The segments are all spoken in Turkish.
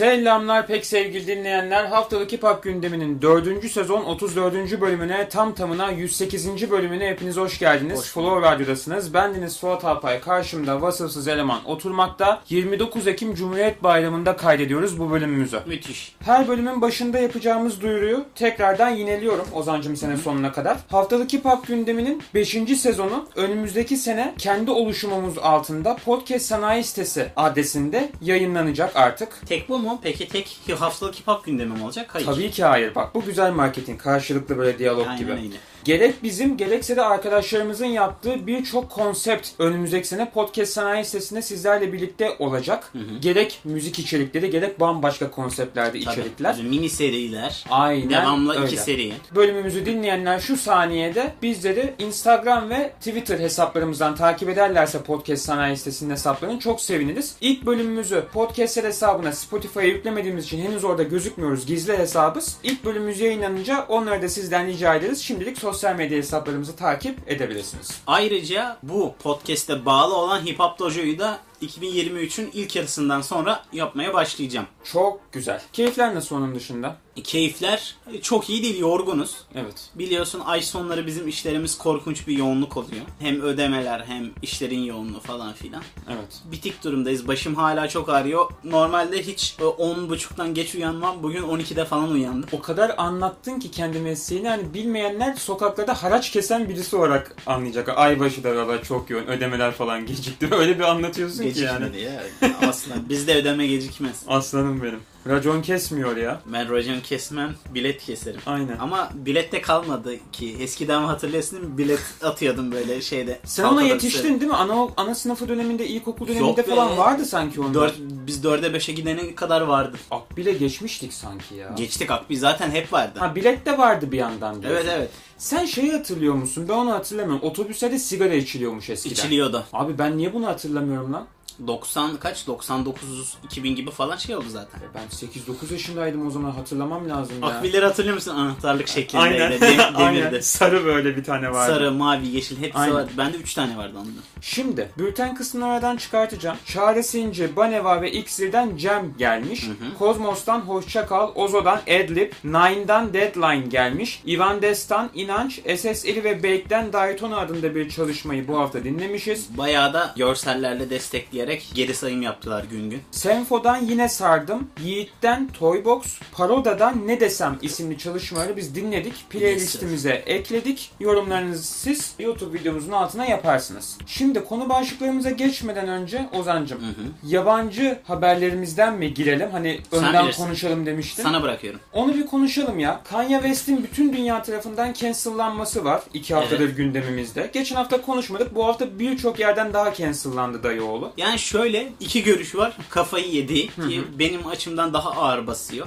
Selamlar pek sevgili dinleyenler. Haftalık Hip Hop gündeminin 4. sezon 34. bölümüne tam tamına 108. bölümüne hepiniz hoş geldiniz. Hoş Flow Radyo'dasınız. Bendeniz Suat Alpay. Karşımda vasıfsız eleman oturmakta. 29 Ekim Cumhuriyet Bayramı'nda kaydediyoruz bu bölümümüzü. Müthiş. Her bölümün başında yapacağımız duyuruyu tekrardan yineliyorum Ozancım sene sonuna kadar. Haftalık Hip Hop gündeminin 5. sezonu önümüzdeki sene kendi oluşumumuz altında Podcast Sanayi Sitesi adresinde yayınlanacak artık. Tek bu mu? Peki tek haftalık hip hop gündemi mi olacak? Hayır. Tabii ki hayır. Bak bu güzel marketing. Karşılıklı böyle diyalog Aynen gibi. öyle. Gerek bizim gerekse de arkadaşlarımızın yaptığı birçok konsept önümüzdeki sene podcast sanayi sitesinde sizlerle birlikte olacak. Gerek müzik içerikleri gerek bambaşka konseptlerde Tabii. içerikler. Bizim mini seriler. Aynen Devamlı öyle. iki seri. Bölümümüzü dinleyenler şu saniyede bizleri Instagram ve Twitter hesaplarımızdan takip ederlerse Podcast Sanayi sitesinin hesaplarını çok seviniriz. İlk bölümümüzü Podcast'ler hesabına Spotify'a yüklemediğimiz için henüz orada gözükmüyoruz. Gizli hesabız. İlk bölümümüz yayınlanınca onları da sizden rica ederiz. Şimdilik sosyal medya hesaplarımızı takip edebilirsiniz. Ayrıca bu podcast'e bağlı olan Hip Hop Dojo'yu da 2023'ün ilk yarısından sonra yapmaya başlayacağım. Çok güzel. Keyifler nasıl onun dışında? Keyifler çok iyi değil, yorgunuz. Evet. Biliyorsun ay sonları bizim işlerimiz korkunç bir yoğunluk oluyor. Hem ödemeler hem işlerin yoğunluğu falan filan. Evet. Bitik durumdayız. Başım hala çok ağrıyor. Normalde hiç e, 10.30'dan geç uyanmam. Bugün 12'de falan uyandım. O kadar anlattın ki kendi mesleğini hani bilmeyenler sokaklarda haraç kesen birisi olarak anlayacak. Aybaşı da valla çok yoğun ödemeler falan gecikti. Öyle bir anlatıyorsun ki yani. Gecikmedi ya. Asla. Bizde ödeme gecikmez. Aslanım benim. Racon kesmiyor ya. Ben racon kesmem, bilet keserim. Aynen. Ama bilette kalmadı ki. Eskiden hatırlıyorsun? Bilet atıyordum böyle şeyde. Sen ona yetiştin değil mi? Ana, ana sınıfı döneminde, ilkokul döneminde Yok be. falan vardı sanki onda. Dört, biz 4'e 5'e gidene kadar vardı. Akbil'e geçmiştik sanki ya. Geçtik Akbi zaten hep vardı. Ha bilet de vardı bir yandan diyorsun. evet evet. Sen şeyi hatırlıyor musun? Ben onu hatırlamıyorum. Otobüslerde sigara içiliyormuş eskiden. İçiliyordu. Abi ben niye bunu hatırlamıyorum lan? 90 kaç? 99 2000 gibi falan şey oldu zaten. E Ben 8-9 yaşındaydım o zaman hatırlamam lazım ya. Akbilleri hatırlıyor musun? Anahtarlık şeklinde. Aynen. Dem- Aynen. demirdi. Sarı böyle bir tane vardı. Sarı, mavi, yeşil hepsi Aynen. vardı. Bende 3 tane vardı ondan. Şimdi bülten kısmını aradan çıkartacağım. Çaresince Baneva ve X'den Cem gelmiş. Kozmos'tan Hoşça Kal, Ozo'dan Adlib, Nine'dan Deadline gelmiş. Ivan Des'tan İnanç, SSL ve Bake'den Daytona adında bir çalışmayı bu hafta dinlemişiz. Bayağı da görsellerle destekleyerek geri sayım yaptılar gün gün. Senfo'dan yine sardım. Yiğit'ten Toybox, Paroda'dan Ne Desem isimli çalışmaları biz dinledik. Playlistimize ekledik. Yorumlarınızı siz YouTube videomuzun altına yaparsınız. Şimdi konu başlıklarımıza geçmeden önce Ozancım, yabancı haberlerimizden mi girelim? Hani Sen önden bilirsin. konuşalım demiştin. Sana bırakıyorum. Onu bir konuşalım ya. Kanye West'in bütün dünya tarafından cancellanması var. iki haftadır gündemimizde. Geçen hafta konuşmadık. Bu hafta birçok yerden daha cancellandı dayıoğlu. Yani şöyle iki görüş var. Kafayı yedi ki benim açımdan daha ağır basıyor.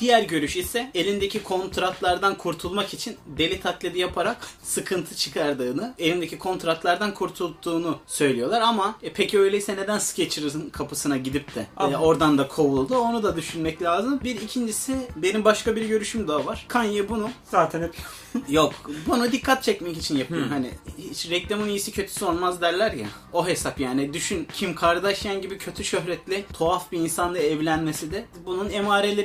Diğer görüş ise elindeki kontratlardan kurtulmak için deli taklidi yaparak sıkıntı çıkardığını, elindeki kontratlardan kurtulduğunu söylüyorlar ama e, peki öyleyse neden Skechers'ın kapısına gidip de e, oradan da kovuldu? Onu da düşünmek lazım. Bir ikincisi benim başka bir görüşüm daha var. Kanye bunu Zaten hep Yok bunu dikkat çekmek için yapıyor. Hani hiç reklamın iyisi kötüsü olmaz derler ya. O hesap yani. Düşün Kim Kardashian gibi kötü şöhretli tuhaf bir insanla evlenmesi de bunun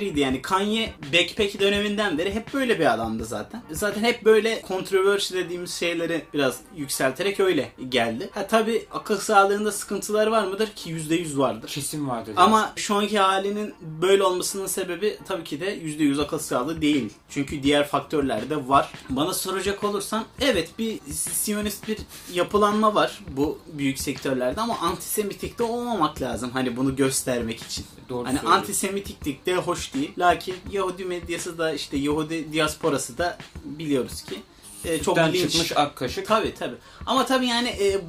emareleriydi yani. Kanye Backpack döneminden beri hep böyle bir adamdı zaten. Zaten hep böyle controversy dediğimiz şeyleri biraz yükselterek öyle geldi. Ha tabi akıl sağlığında sıkıntıları var mıdır ki %100 vardır. kesin vardır. Ama şu anki halinin böyle olmasının sebebi tabii ki de %100 akıl sağlığı değil. Çünkü diğer faktörler de var. Bana soracak olursan evet bir siyonist bir yapılanma var bu büyük sektörlerde ama antisemitik de olmamak lazım hani bunu göstermek için. Doğru hani söylüyorsun. antisemitiklik de hoş değil. Lakin Yahudi medyası da işte Yahudi diasporası da biliyoruz ki e, çok linç çıkmış ak kaşık. Tabii tabii. Ama tabii yani e,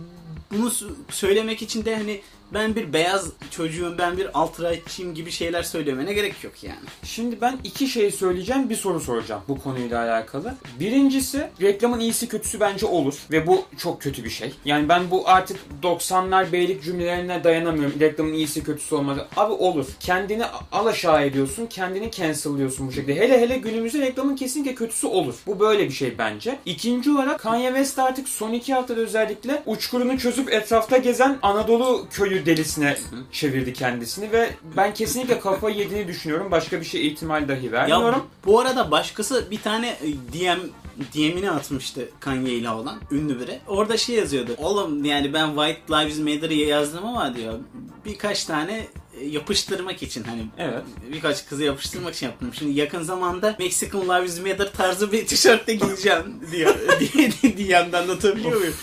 bunu söylemek için de hani ben bir beyaz çocuğum, ben bir alt-rightçiyim gibi şeyler söylemene gerek yok yani. Şimdi ben iki şey söyleyeceğim, bir soru soracağım bu konuyla alakalı. Birincisi, reklamın iyisi kötüsü bence olur ve bu çok kötü bir şey. Yani ben bu artık 90'lar beylik cümlelerine dayanamıyorum. Reklamın iyisi kötüsü olmaz. Abi olur. Kendini al aşağı ediyorsun, kendini cancel'lıyorsun bu şekilde. Hele hele günümüzde reklamın kesinlikle kötüsü olur. Bu böyle bir şey bence. İkinci olarak Kanye West artık son iki haftada özellikle uçkurunu çözüp etrafta gezen Anadolu köyü ünlü delisine çevirdi kendisini ve ben kesinlikle kafayı yediğini düşünüyorum. Başka bir şey ihtimal dahi vermiyorum. Ya bu arada başkası bir tane e, DM DM'ini atmıştı Kanye ile olan ünlü biri. Orada şey yazıyordu. Oğlum yani ben White Lives Matter'ı yazdım ama diyor birkaç tane e, yapıştırmak için hani Evet. birkaç kızı yapıştırmak için yaptım. Şimdi yakın zamanda Mexican Lives Matter tarzı bir tişörtle giyeceğim diyor. diye, diye yandan anlatabiliyor muyum?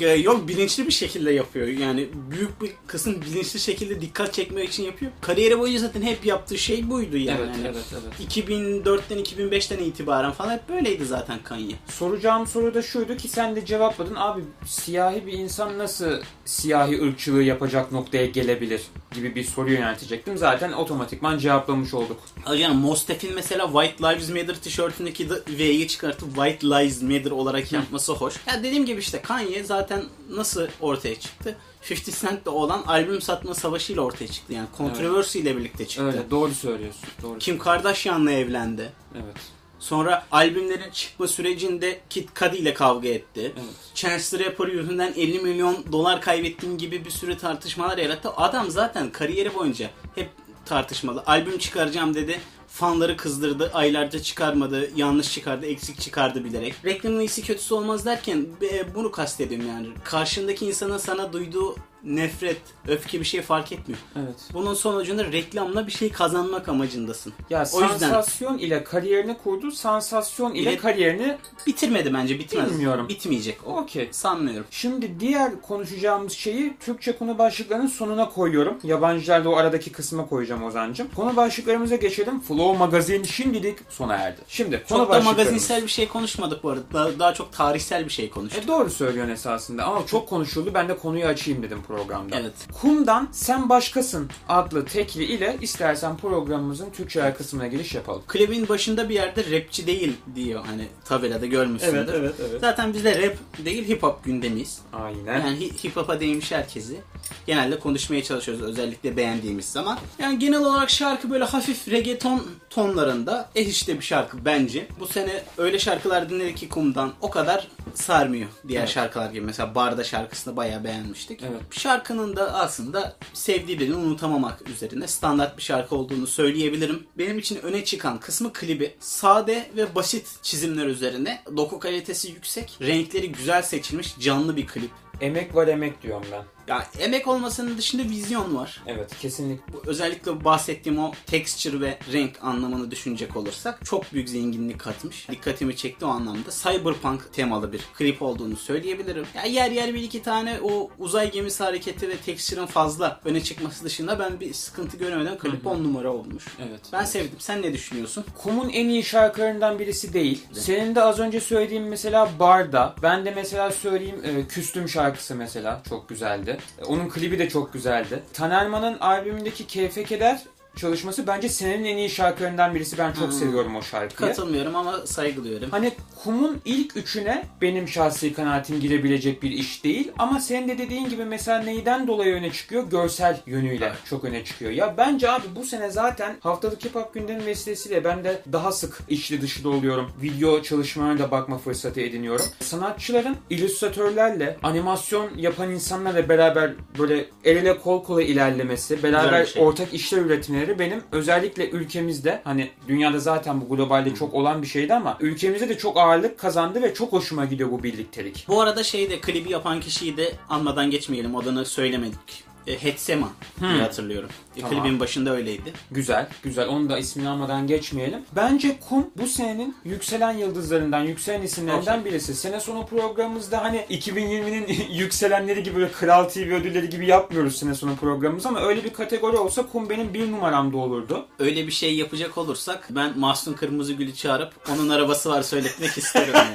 Ya Yok bilinçli bir şekilde yapıyor. Yani büyük bir kısım bilinçli şekilde dikkat çekmek için yapıyor. Kariyeri boyunca zaten hep yaptığı şey buydu yani. Evet, Hani evet, evet. 2004'ten 2005'ten itibaren falan hep böyleydi zaten Kanye. Soracağım soru da şuydu ki sen de cevapladın. Abi siyahi bir insan nasıl siyahi ırkçılığı yapacak noktaya gelebilir gibi bir soru yöneltecektim. Zaten otomatikman cevaplamış olduk. Yani Mostef'in mesela White Lives Matter tişörtündeki de V'yi çıkartıp White Lives Matter olarak yapması hoş. Ya dediğim gibi işte Kanye zaten nasıl ortaya çıktı? 50 Cent'le olan albüm satma savaşıyla ortaya çıktı. Yani Controversy ile birlikte çıktı. Öyle doğru söylüyorsun. Doğru. Kim Kardashian'la evlendi. Evet. Sonra albümlerin çıkma sürecinde Kid Cudi ile kavga etti. Evet. Chance the Rapper yüzünden 50 milyon dolar kaybettiğim gibi bir sürü tartışmalar yarattı. Adam zaten kariyeri boyunca hep tartışmalı. Albüm çıkaracağım dedi. Fanları kızdırdı. Aylarca çıkarmadı. Yanlış çıkardı. Eksik çıkardı bilerek. Reklamın iyisi kötüsü olmaz derken e, bunu kastediyorum yani. Karşındaki insanın sana duyduğu nefret, öfke bir şey fark etmiyor. Evet. Bunun sonucunda reklamla bir şey kazanmak amacındasın. Ya O yüzden- sansasyon ile kariyerini kurdu. Sansasyon ile İle- kariyerini Bitirmedi bence bitmez. Bilmiyorum. Bitmeyecek o. okey. Sanmıyorum. Şimdi diğer konuşacağımız şeyi Türkçe konu başlıklarının sonuna koyuyorum. Yabancılarla o aradaki kısma koyacağım Ozan'cım. Konu başlıklarımıza geçelim. Flow Magazine şimdilik sona erdi. Şimdi konu Çok da magazinsel bir şey konuşmadık bu arada. Daha, daha çok tarihsel bir şey konuştuk. E doğru söylüyorsun esasında ama çok konuşuldu. Ben de konuyu açayım dedim programda. Evet. Kum'dan Sen Başkasın adlı tekli ile istersen programımızın Türkçe kısmına giriş yapalım. Klibin başında bir yerde rapçi değil diyor hani tabelada görmüşsündür. evet. Zaten bizde rap değil hip hop gündemiyiz. Aynen. Yani hi- hip hop'a değmiş herkesi. Genelde konuşmaya çalışıyoruz özellikle beğendiğimiz zaman. Yani genel olarak şarkı böyle hafif reggaeton tonlarında. Eh işte bir şarkı bence. Bu sene öyle şarkılar dinledik ki kumdan o kadar sarmıyor diğer Evet. şarkılar gibi. Mesela Barda şarkısını bayağı beğenmiştik. Evet. Şarkının da aslında sevdiği birini unutamamak üzerine standart bir şarkı olduğunu söyleyebilirim. Benim için öne çıkan kısmı klibi. Sade ve basit çizimler üzerine. Doku kalitesi yüksek. Renkleri güzel seçilmiş canlı bir klip. Emek var emek diyorum ben. Ya emek olmasının dışında vizyon var. Evet kesinlikle. Özellikle bahsettiğim o texture ve renk anlamını düşünecek olursak çok büyük zenginlik katmış. Dikkatimi çekti o anlamda. Cyberpunk temalı bir klip olduğunu söyleyebilirim. Ya yer yer bir iki tane o uzay gemisi hareketi ve texture'ın fazla öne çıkması dışında ben bir sıkıntı göremedim. Klip 10 numara olmuş. Evet. Ben sevdim. Sen ne düşünüyorsun? Kum'un en iyi şarkılarından birisi değil. Senin de az önce söylediğin mesela Barda. Ben de mesela söyleyeyim e, Küstüm şarkısı mesela çok güzeldi. Onun klibi de çok güzeldi. Tanerman'ın albümündeki Keyfe Keder çalışması bence senenin en iyi şarkılarından birisi. Ben çok Hmm. seviyorum o şarkıyı. Katılmıyorum ama saygılıyorum. Hani Kum'un ilk üçüne benim şahsi kanaatim girebilecek bir iş değil. Ama senin de dediğin gibi mesela neyden dolayı öne çıkıyor? Görsel yönüyle çok öne çıkıyor. Ya bence abi bu sene zaten haftalık hip hop gündemi vesilesiyle ben de daha sık içli dışlı oluyorum. Video çalışmalarına da bakma fırsatı ediniyorum. Sanatçıların illüstratörlerle, animasyon yapan insanlarla beraber böyle el ele kol kola ilerlemesi, beraber şey. ortak işler üretimleri benim özellikle ülkemizde hani dünyada zaten bu globalde çok olan bir şeydi ama ülkemizde de çok ağırlık kazandı ve çok hoşuma gidiyor bu birliktelik. Bu arada şeyde klibi yapan kişiyi de anmadan geçmeyelim. Adını söylemedik. E, Hetsema diye hatırlıyorum. E, Tamam. Klibin başında öyleydi. Güzel, güzel. Onu da ismini almadan geçmeyelim. Bence Kum bu senenin yükselen yıldızlarından, yükselen isimlerinden birisi. Sene sonu programımızda hani 2020'nin yükselenleri gibi böyle Kral TV ödülleri gibi yapmıyoruz sene sonu programımız ama öyle bir kategori olsa Kum benim bir numaramda olurdu. Öyle bir şey yapacak olursak ben Mahsun Kırmızıgül'ü çağırıp onun arabası var söyletmek isterim yani.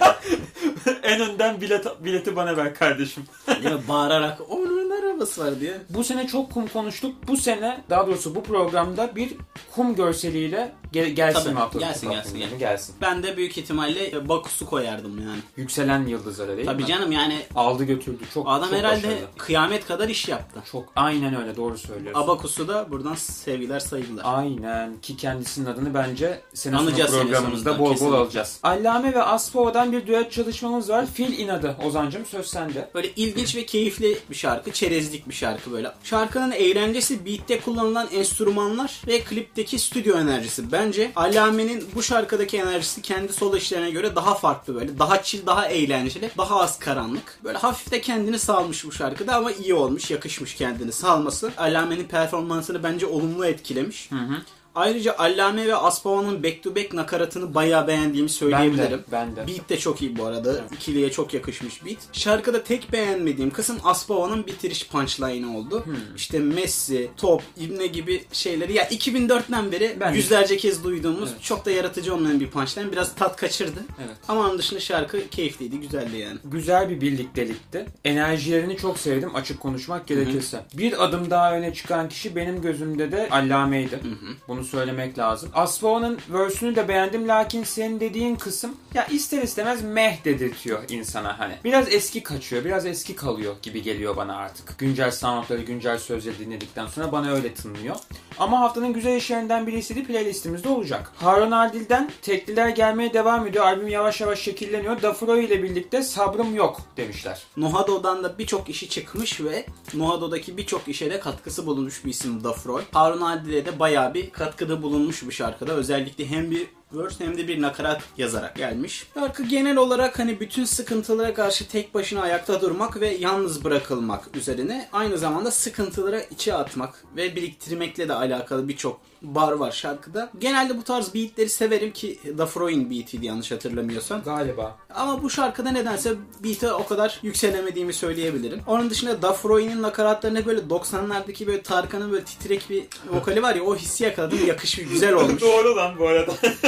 en önden bilet, bileti bana ver kardeşim. Değil mi? Bağırarak onun arabası var diye. Bu sene çok kum konuştuk. Bu sene daha doğrusu bu programda bir kum görseliyle gel- gelsin Tabii, mi gelsin, gelsin, gelsin. gelsin. Ben de büyük ihtimalle Bakus'u koyardım yani. Yükselen yıldızlara değil Tabii mi? canım yani Aldı götürdü. Çok adam çok herhalde başarılı. kıyamet kadar iş yaptı. Çok aynen öyle doğru söylüyorsun. Abakus'u da buradan sevgiler saygılar. Aynen ki kendisinin adını bence sene sonu Anacağız programımızda sonunda, bol bol kesinlikle. alacağız. Allame ve Aspova'dan bir düet çalışmamız var. Fil inadı Ozancım söz sende. Böyle ilginç ve keyifli bir şarkı, çerezlik bir şarkı böyle. Şarkının eğlencesi beatte kullanılan enstrümanlar ve klipteki stüdyo enerjisi. Bence Allame'nin bu şarkıdaki enerjisi kendi solo işlerine göre daha farklı böyle. Daha chill, daha eğlenceli, daha az karanlık. Böyle hafif de kendini salmış bu şarkıda ama iyi olmuş, yakışmış kendini salması. Allame'nin performansını bence olumlu etkilemiş. Ayrıca Allame ve Aspava'nın back to back nakaratını bayağı beğendiğimi söyleyebilirim. Ben de. Beat de çok iyi bu arada. İkiliye çok yakışmış beat. Şarkıda tek beğenmediğim kısım Aspava'nın bitiriş punchline'ı oldu. Hmm. İşte Messi, Top, İbne gibi şeyleri ya 2004'ten beri Ben de- yüzlerce kez duyduğumuz Evet. çok da yaratıcı olmayan bir punchline. Biraz tat kaçırdı. Evet. Ama onun dışında şarkı keyifliydi, güzeldi yani. Güzel bir birliktelikti. Enerjilerini çok sevdim açık konuşmak gerekirse. Bir adım daha öne çıkan kişi benim gözümde de Allame'ydi. Bunu söylemek lazım. Aspova'nın verse'ünü de beğendim lakin senin dediğin kısım ya ister istemez meh dedirtiyor insana hani. Biraz eski kaçıyor, biraz eski kalıyor gibi geliyor bana artık. Güncel soundları, güncel sözleri dinledikten sonra bana öyle tınlıyor. Ama haftanın güzel işlerinden birisi de playlistimizde olacak. Harun Adil'den tekliler gelmeye devam ediyor. Albüm yavaş yavaş şekilleniyor. Dafro ile birlikte sabrım yok demişler. Nohado'dan da birçok işi çıkmış ve Nohado'daki birçok işe de katkısı bulunmuş bir isim Dafroy. Harun Adil'e de bayağı bir katkıda bulunmuş bu şarkıda. Özellikle hem bir verse hem de bir nakarat yazarak gelmiş. Şarkı genel olarak hani bütün sıkıntılara karşı tek başına ayakta durmak ve yalnız bırakılmak üzerine aynı zamanda sıkıntılara içe atmak ve biriktirmekle de alakalı birçok bar var şarkıda. Genelde bu tarz beatleri severim ki Dafroy'un beatiydi yanlış hatırlamıyorsam. Galiba. Ama bu şarkıda nedense beat'e o kadar yükselemediğimi söyleyebilirim. Onun dışında Dafroy'un nakaratlarında böyle 90'lardaki böyle Tarkan'ın böyle titrek bir vokali var ya o hissi yakaladım. Yakışmış, güzel olmuş. Doğru lan bu arada.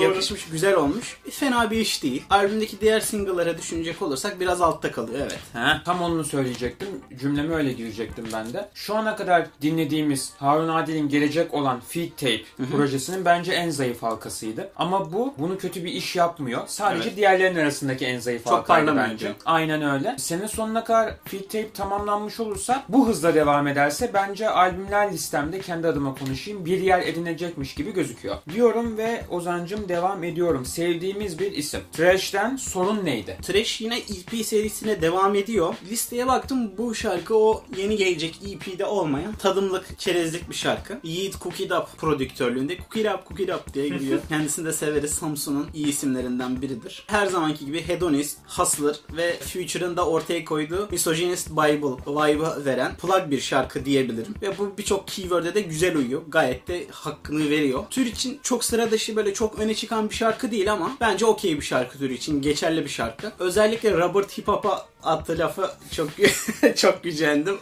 Yakışmış, güzel olmuş. Fena bir iş değil. Albümdeki diğer single'lara düşünecek olursak biraz altta kalıyor evet. He, tam onu söyleyecektim. Cümleme öyle girecektim ben de. Şu ana kadar dinlediğimiz Harun Adil'in gelecek olan Feed Tape projesinin bence en zayıf halkasıydı. Ama bu bunu kötü bir iş yapmıyor. Sadece Evet. diğerlerinin arasındaki en zayıf Çok halkaydı bence. Aynen öyle. Sene sonuna kadar Feed Tape tamamlanmış olursa bu hızla devam ederse bence albümler listemde kendi adıma konuşayım bir yer edinecekmiş gibi gözüküyor. Diyorum ve Ozancım devam ediyorum. Sevdiğimiz bir isim. Trash'ten sorun neydi? Trash yine EP serisine devam ediyor. Listeye baktım bu şarkı o yeni gelecek EP'de olmayan tadımlık, çerezlik bir şarkı. Yiğit Cookie Dap prodüktörlüğünde Cookie Dap Cookie Dap diye gidiyor. Kendisini de severiz. Samsun'un iyi isimlerinden biridir. Her zamanki gibi Hedonist, Hustler ve Future'ın da ortaya koyduğu Misogynist Bible vibe'ı veren plug bir şarkı diyebilirim. Ve bu birçok keyword'e de güzel uyuyor. Gayet de hakkını veriyor. Tür için çok sıra dışı böyle çok öne çıkan bir şarkı değil ama bence okey bir şarkı türü için geçerli bir şarkı. Özellikle Robert Hip Hop'a attığı lafı çok çok gücendim.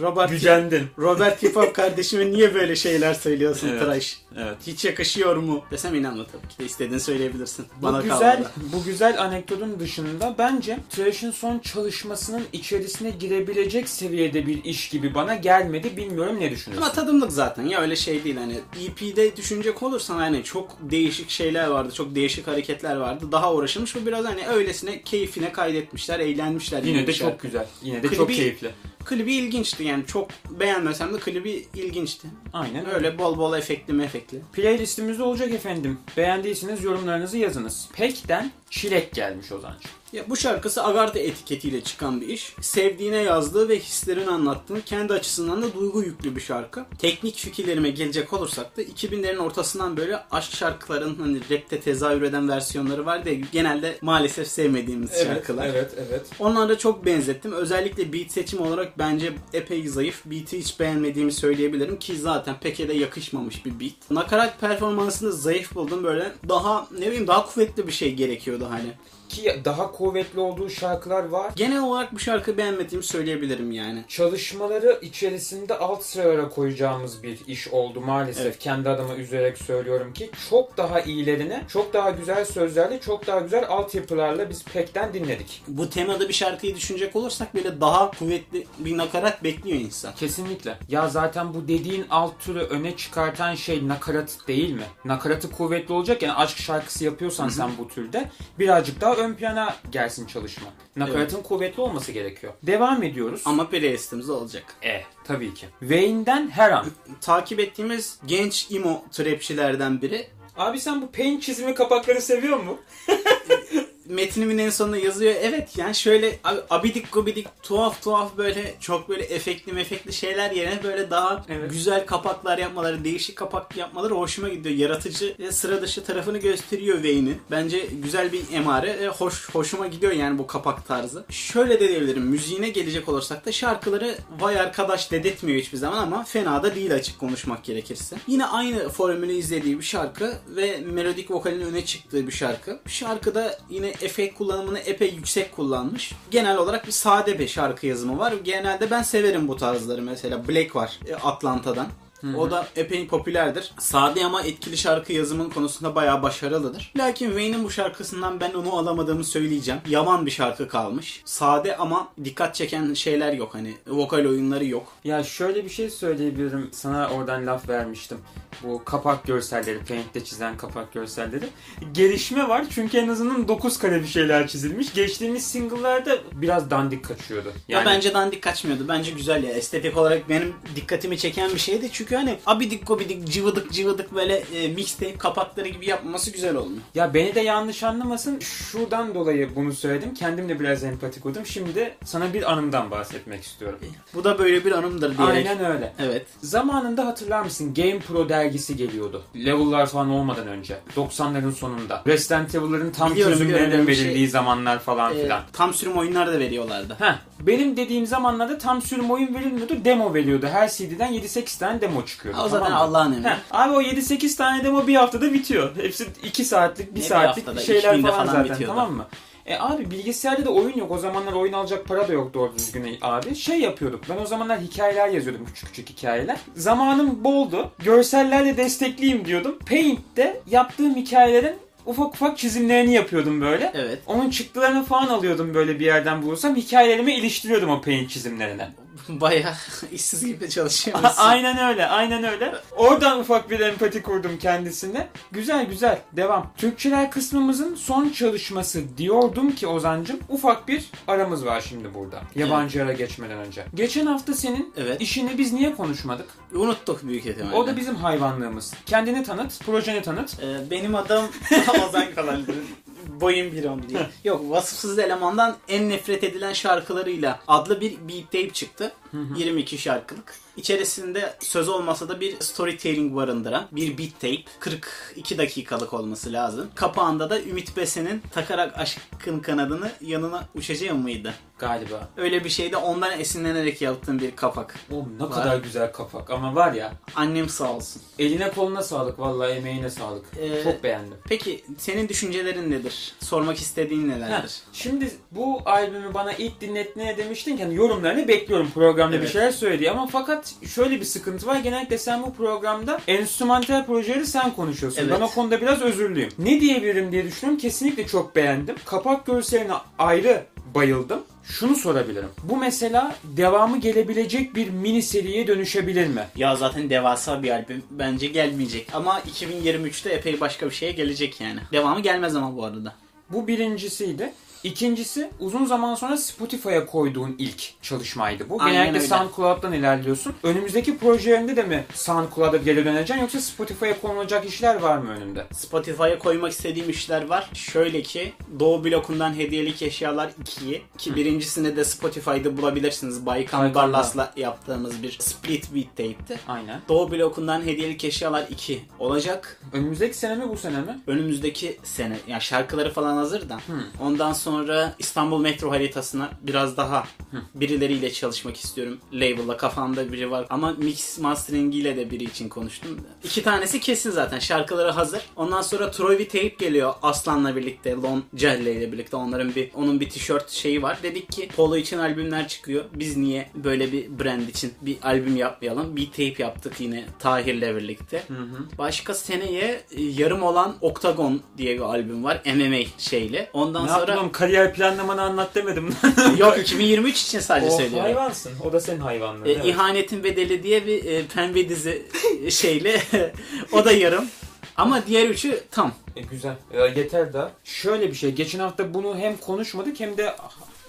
Robert Gücendin. Robert Hip Hop kardeşime niye böyle şeyler söylüyorsun Evet. Trash? Evet. Hiç yakışıyor mu? Desem inanma tabii ki de istediğini söyleyebilirsin. Bu Bana güzel, kalmadı. bu güzel anekdotun dışında bence Trash'in son çalışmasının içerisine girebilecek seviyede bir iş gibi bana gelmedi. Bilmiyorum ne düşünüyorsun? Ama tadımlık zaten ya öyle şey değil hani EP'de düşünecek olursan hani çok değişik şeyler vardı çok değişik hareketler vardı daha uğraşılmış bu biraz hani öylesine keyfine kaydetmişler eğlenmişler Yine de bir çok güzel. Yine de Klibi- çok keyifli. Klibi ilginçti yani çok beğenmesem de klibi ilginçti. Aynen öyle. Öyle bol bol efektli mefekli. Playlistimizde olacak efendim. Beğendiyseniz yorumlarınızı yazınız. Pek'ten Çilek gelmiş Ozancı. Ya bu şarkısı Agartha etiketiyle çıkan bir iş. Sevdiğine yazdığı ve hislerini anlattığı kendi açısından da duygu yüklü bir şarkı. Teknik fikirlerime gelecek olursak da 2000'lerin ortasından böyle aşk şarkıların hani rapte tezahür eden versiyonları var da genelde maalesef sevmediğimiz şarkılar. Evet, evet. Onlara çok benzettim. Özellikle beat seçimi olarak bence epey zayıf. Beat'i hiç beğenmediğimi söyleyebilirim ki zaten pek de yakışmamış bir beat. Nakarat performansını zayıf buldum böyle. Daha ne bileyim daha kuvvetli bir şey gerekiyordu hani. Ki daha kuvvetli olduğu şarkılar var. Genel olarak bu şarkıyı beğenmediğimi söyleyebilirim yani. Çalışmaları içerisinde alt sıralara koyacağımız bir iş oldu maalesef. Evet. Kendi adıma üzülerek söylüyorum ki çok daha iyilerini, çok daha güzel sözlerle, çok daha güzel altyapılarla biz Pek'ten dinledik. Bu temada bir şarkıyı düşünecek olursak böyle daha kuvvetli bir nakarat bekliyor insan. Kesinlikle. Ya zaten bu dediğin alt türü öne çıkartan şey nakarat değil mi? Nakaratı kuvvetli olacak yani aşk şarkısı yapıyorsan sen bu türde birazcık daha ön plana gelsin çalışma. Nakaratın kuvvetli olması gerekiyor. Devam ediyoruz. Ama playlistimizde olacak. E tabii ki. Wayne'den her an. Takip ettiğimiz genç emo trapçilerden biri. Abi sen bu paint çizimi kapakları seviyor mu? Metnimin en sonunda yazıyor. Evet yani şöyle abi, abidik gubidik tuhaf tuhaf böyle çok böyle efektli mefekli şeyler yerine böyle daha Evet. güzel kapaklar yapmaları, değişik kapak yapmaları hoşuma gidiyor. Yaratıcı ve sıra dışı tarafını gösteriyor Wayne'in. Bence güzel bir emare ve hoş, hoşuma gidiyor yani bu kapak tarzı. Şöyle de diyebilirim. Müziğine gelecek olursak da şarkıları vay arkadaş dedirtmiyor hiçbir zaman ama fena da değil açık konuşmak gerekirse. Yine aynı formülü izlediği bir şarkı ve melodik vokalin öne çıktığı bir şarkı. Şarkıda yine efekt kullanımını epey yüksek kullanmış. Genel olarak bir sade bir şarkı yazımı var. Genelde ben severim bu tarzları mesela. Black var e, Atlanta'dan. O da epey popülerdir. Sade ama etkili şarkı yazımın konusunda bayağı başarılıdır. Lakin Wayne'in bu şarkısından ben onu alamadığımı söyleyeceğim. Yaman bir şarkı kalmış. Sade ama dikkat çeken şeyler yok hani. Vokal oyunları yok. Ya şöyle bir şey söyleyebilirim. Sana oradan laf vermiştim. Bu kapak görselleri, Paint'te çizen kapak görselleri. Gelişme var çünkü en azından 9 kare bir şeyler çizilmiş. Geçtiğimiz single'larda biraz dandik kaçıyordu. Ya bence dandik kaçmıyordu. Bence güzel ya. Estetik olarak benim dikkatimi çeken bir şeydi. Çünkü hani abidik gobidik cıvıdık cıvıdık böyle e, mixtape kapakları gibi yapması güzel olmuyor. Ya beni de yanlış anlamasın. Şuradan dolayı bunu söyledim. Kendim de biraz empatik oldum. Şimdi sana bir anımdan bahsetmek istiyorum. Bu da böyle bir anımdır diyerek. Aynen öyle. Evet. Zamanında hatırlar mısın Game Pro dergisi geliyordu. Level'lar falan olmadan önce. 90'ların sonunda. Resident Evil'ların tam Biliyorum, çözümlerinin verildiği şey- zamanlar falan Ee, filan. tam sürüm oyunlar da veriyorlardı. Heh, benim dediğim zamanlarda tam sürüm oyun verilmiyordu. Demo veriyordu. Her CD'den 7-8 tane demo çıkıyordu. Ha, o zaten tamam? Allah'ın emri. Abi o 7-8 tane demo bir haftada bitiyor. Hepsi 2 saatlik, 1 Ne bir saatlik haftada, şeyler 2000'de falan, falan zaten bitiyordu. tamam mı? E abi bilgisayarda da oyun yok. O zamanlar oyun alacak para da yok doğru düzgün abi. Şey yapıyorduk. Ben o zamanlar hikayeler yazıyordum. Küçük küçük hikayeler. Zamanım boldu. Görsellerle destekleyeyim diyordum. Paint'te yaptığım hikayelerin ufak ufak çizimlerini yapıyordum böyle. Evet. Onun çıktılarını falan alıyordum böyle bir yerden bulursam. Hikayelerime iliştiriyordum o paint çizimlerine. Bayağı işsiz gibi çalışıyorsun. aynen öyle, aynen öyle. Oradan ufak bir empati kurdum kendisine. Güzel güzel, devam. Türkçeler kısmımızın son çalışması diyordum ki Ozancım. Ufak bir aramız var şimdi burada. Yabancı ara geçmeden önce. Geçen hafta senin Evet. işini biz niye konuşmadık? Unuttuk büyük ihtimalle. O da bizim hayvanlığımız. Kendini tanıt, projeni tanıt. Ee, benim adım Ozan Kalan. Boyum 1.11 Yok Vasıfsız Eleman'dan en nefret edilen şarkılarıyla adlı bir beat tape çıktı. 22 şarkılık. İçerisinde söz olmasa da bir storytelling barındıran bir beat tape. 42 dakikalık olması lazım. Kapağında da Ümit Besen'in takarak aşkın kanadını yanına uçacağım mıydı? Galiba. Öyle bir şeyde ondan esinlenerek yaptığım bir kapak. Oğlum ne Var. kadar güzel kapak ama var ya Annem sağ olsun. eline koluna sağlık vallahi emeğine sağlık. Ee, Çok beğendim. Peki senin düşüncelerin nedir? Sormak istediğin nelerdir? Heh, Şimdi bu albümü bana ilk dinletmeye demiştin ki hani yorumlarını bekliyorum programda bir Evet. şeyler söyledi ama fakat şöyle bir sıkıntı var. Genellikle sen bu programda enstrümantal projeleri sen konuşuyorsun. Evet. Ben o konuda biraz özürlüyüm. Ne diyebilirim diye düşünüyorum. Kesinlikle çok beğendim. Kapak görseline ayrı bayıldım. Şunu sorabilirim. Bu mesela devamı gelebilecek bir mini seriye dönüşebilir mi? Ya zaten devasa bir albüm. Bence gelmeyecek. Ama 2023'te epey başka bir şeye gelecek yani. Devamı gelmez ama bu arada. Bu birincisiydi. İkincisi uzun zaman sonra Spotify'a koyduğun ilk çalışmaydı bu. Aynen Genellikle öyle. SoundCloud'dan ilerliyorsun. Önümüzdeki projelerinde de mi SoundCloud'a geri döneceksin yoksa Spotify'a konulacak işler var mı önünde? Spotify'a koymak istediğim işler var. Şöyle ki Doğu blokundan hediyelik eşyalar 2'yi ki birincisini de Spotify'da bulabilirsiniz. Baykan. Barlas'la yaptığımız bir split beat tape'ti. Aynen. Doğu blokundan hediyelik eşyalar 2 olacak. Önümüzdeki sene mi bu sene mi? Önümüzdeki sene yani şarkıları falan hazır da. Ondan sonra İstanbul metro haritasına biraz daha birileriyle çalışmak istiyorum. Label'la kafamda biri var. Ama mix masteringiyle de biri için konuştum. İki tanesi kesin zaten. Şarkıları hazır. Ondan sonra Troy Tape geliyor Aslan'la birlikte. Lon Celle ile birlikte. Onların bir onun bir tişört şeyi var. Dedik ki Polo için albümler çıkıyor. Biz niye böyle bir brand için bir albüm yapmayalım? Bir tape yaptık yine Tahir'le birlikte. Başka seneye yarım olan Octagon diye bir albüm var. MMA şeyle. Ondan Ne sonra yaptın oğlum? Kariyer planlamanı anlat demedim. Yok 2023 için sadece o söylüyorum. hayvansın. O da senin hayvanlığın. E, evet. İhanetin Bedeli diye bir e, pembe dizi şeyle o da yarım. Ama diğer üçü tam. E, güzel. E, yeter daha. Şöyle bir şey. Geçen hafta bunu hem konuşmadık hem de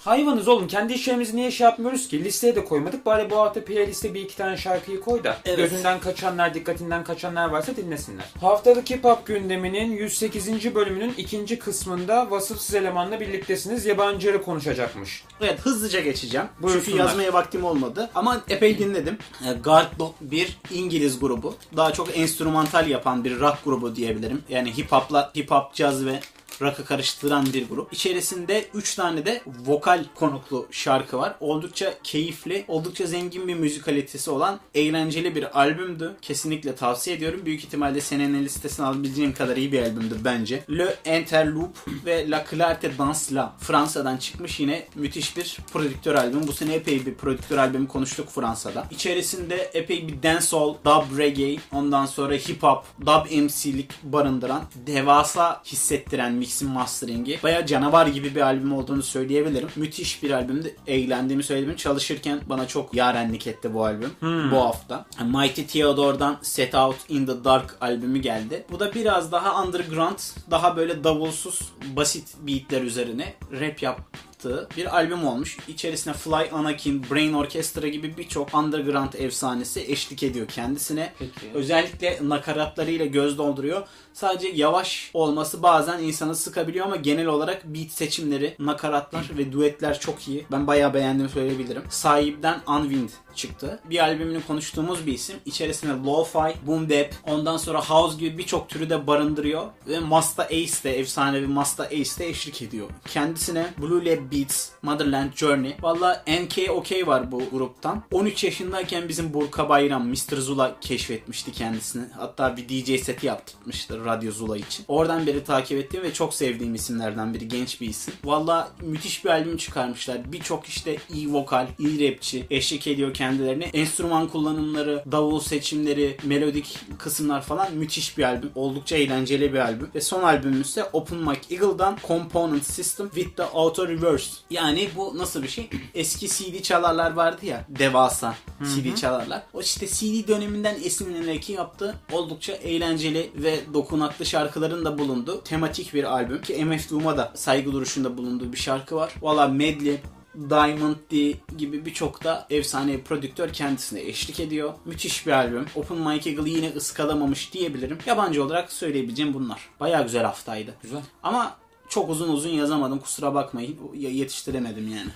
hayvanız oğlum. Kendi işlerimizi niye şey yapmıyoruz ki? Listeye de koymadık. Bari bu hafta playliste bir iki tane şarkıyı koy da. Evet. Gözünden kaçanlar, dikkatinden kaçanlar varsa dinlesinler. Haftalık Hip Hop gündeminin 108. bölümünün ikinci kısmında vasıfsız elemanla birliktesiniz. Yabancıları konuşacakmış. Evet hızlıca geçeceğim. Çünkü yazmaya vaktim olmadı. Ama epey dinledim. E, Guard Dog bir İngiliz grubu. Daha çok enstrümantal yapan bir rock grubu diyebilirim. Yani hip hop'la hip hop, caz ve rock'ı karıştıran bir grup. İçerisinde 3 tane de vokal konuklu şarkı var. Oldukça keyifli, oldukça zengin bir müzikalitesi olan eğlenceli bir albümdü. Kesinlikle tavsiye ediyorum. Büyük ihtimalle senenin listesine alabileceğim kadar iyi bir albümdü bence. Le Interloop ve La Clarté Dans La Fransa'dan çıkmış yine müthiş bir prodüktör albüm. Bu sene epey bir prodüktör albümü konuştuk Fransa'da. İçerisinde epey bir dancehall, dub reggae, ondan sonra hip hop, dub MC'lik barındıran, devasa hissettiren mixin mastering'i. Baya canavar gibi bir albüm olduğunu söyleyebilirim. Müthiş bir albümdü. Eğlendiğimi söyledim. Çalışırken bana çok yarenlik etti bu albüm. Bu hafta. Mighty Theodore'dan Set Out in the Dark albümü geldi. Bu da biraz daha underground, daha böyle davulsuz, basit beatler üzerine rap yap yaptığı bir albüm olmuş. İçerisine Fly Anakin, Brain Orchestra gibi birçok underground efsanesi eşlik ediyor kendisine. Peki. Özellikle nakaratlarıyla göz dolduruyor. Sadece yavaş olması bazen insanı sıkabiliyor ama genel olarak beat seçimleri, nakaratlar ve duetler çok iyi. Ben bayağı beğendiğimi söyleyebilirim. Sahipten Unwind çıktı. Bir albümünü konuştuğumuz bir isim. İçerisinde lo-fi, boom bap, ondan sonra house gibi birçok türü de barındırıyor. Ve Masta Ace de, efsanevi Masta Ace de eşlik ediyor. Kendisine Blue Lab Beats, Motherland Journey. Valla NK var bu gruptan. 13 yaşındayken bizim Burka Bayram, Mr. Zula keşfetmişti kendisini. Hatta bir DJ seti yaptırmıştı Radyo Zula için. Oradan beri takip ettiğim ve çok sevdiğim isimlerden biri. Genç bir isim. Valla müthiş bir albüm çıkarmışlar. Birçok işte iyi vokal, iyi rapçi eşlik ediyor kendilerine. Enstrüman kullanımları, davul seçimleri, melodik kısımlar falan müthiş bir albüm. Oldukça eğlenceli bir albüm. Ve son albümümüz ise Open Mic Eagle'dan Component System with the Auto Reverse. Yani bu nasıl bir şey? Eski CD çalarlar vardı ya. Devasa CD çalarlar. O işte CD döneminden esinlenerek yaptığı oldukça eğlenceli ve dokunaklı şarkıların da bulunduğu tematik bir albüm. Ki MF Doom'a da saygı duruşunda bulunduğu bir şarkı var. Valla medley Diamond D gibi birçok da efsane prodüktör kendisine eşlik ediyor. Müthiş bir albüm. Open Mike Eagle'ı yine ıskalamamış diyebilirim. Yabancı olarak söyleyebileceğim bunlar. Baya güzel haftaydı. Güzel. Ama çok uzun uzun yazamadım kusura bakmayın. Yetiştiremedim yani.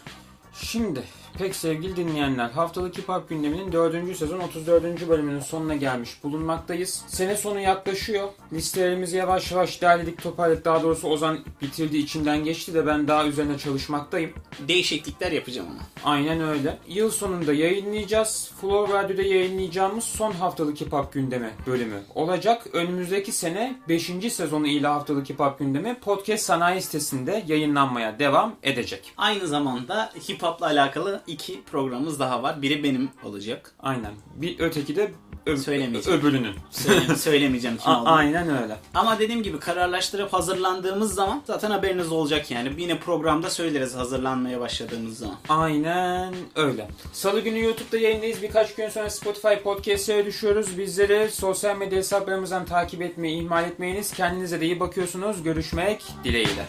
Şimdi pek sevgili dinleyenler haftalık hip hop gündeminin 4. sezon 34. bölümünün sonuna gelmiş bulunmaktayız. Sene sonu yaklaşıyor. Listelerimizi yavaş yavaş derledik toparladık. Daha doğrusu Ozan bitirdi içinden geçti de ben daha üzerine çalışmaktayım. Değişiklikler yapacağım ama. Aynen öyle. Yıl sonunda yayınlayacağız. Flow Radyo'da yayınlayacağımız son haftalık hip hop gündemi bölümü olacak. Önümüzdeki sene 5. sezonu ile haftalık hip hop gündemi podcast sanayi sitesinde yayınlanmaya devam edecek. Aynı zamanda hip hop'la alakalı iki programımız daha var. Biri benim olacak. Aynen. Bir öteki de ö- Söylemeyeceğim. öbürünün. Söyle- söylemeyeceğim kim A- olduğunu. aynen öyle. Ama dediğim gibi kararlaştırıp hazırlandığımız zaman zaten haberiniz olacak yani. Yine programda söyleriz hazırlanmaya başladığımız zaman. Aynen öyle. Salı günü YouTube'da yayındayız. Birkaç gün sonra Spotify podcastlere düşüyoruz. Bizleri sosyal medya hesaplarımızdan takip etmeyi ihmal etmeyiniz. Kendinize de iyi bakıyorsunuz. Görüşmek dileğiyle.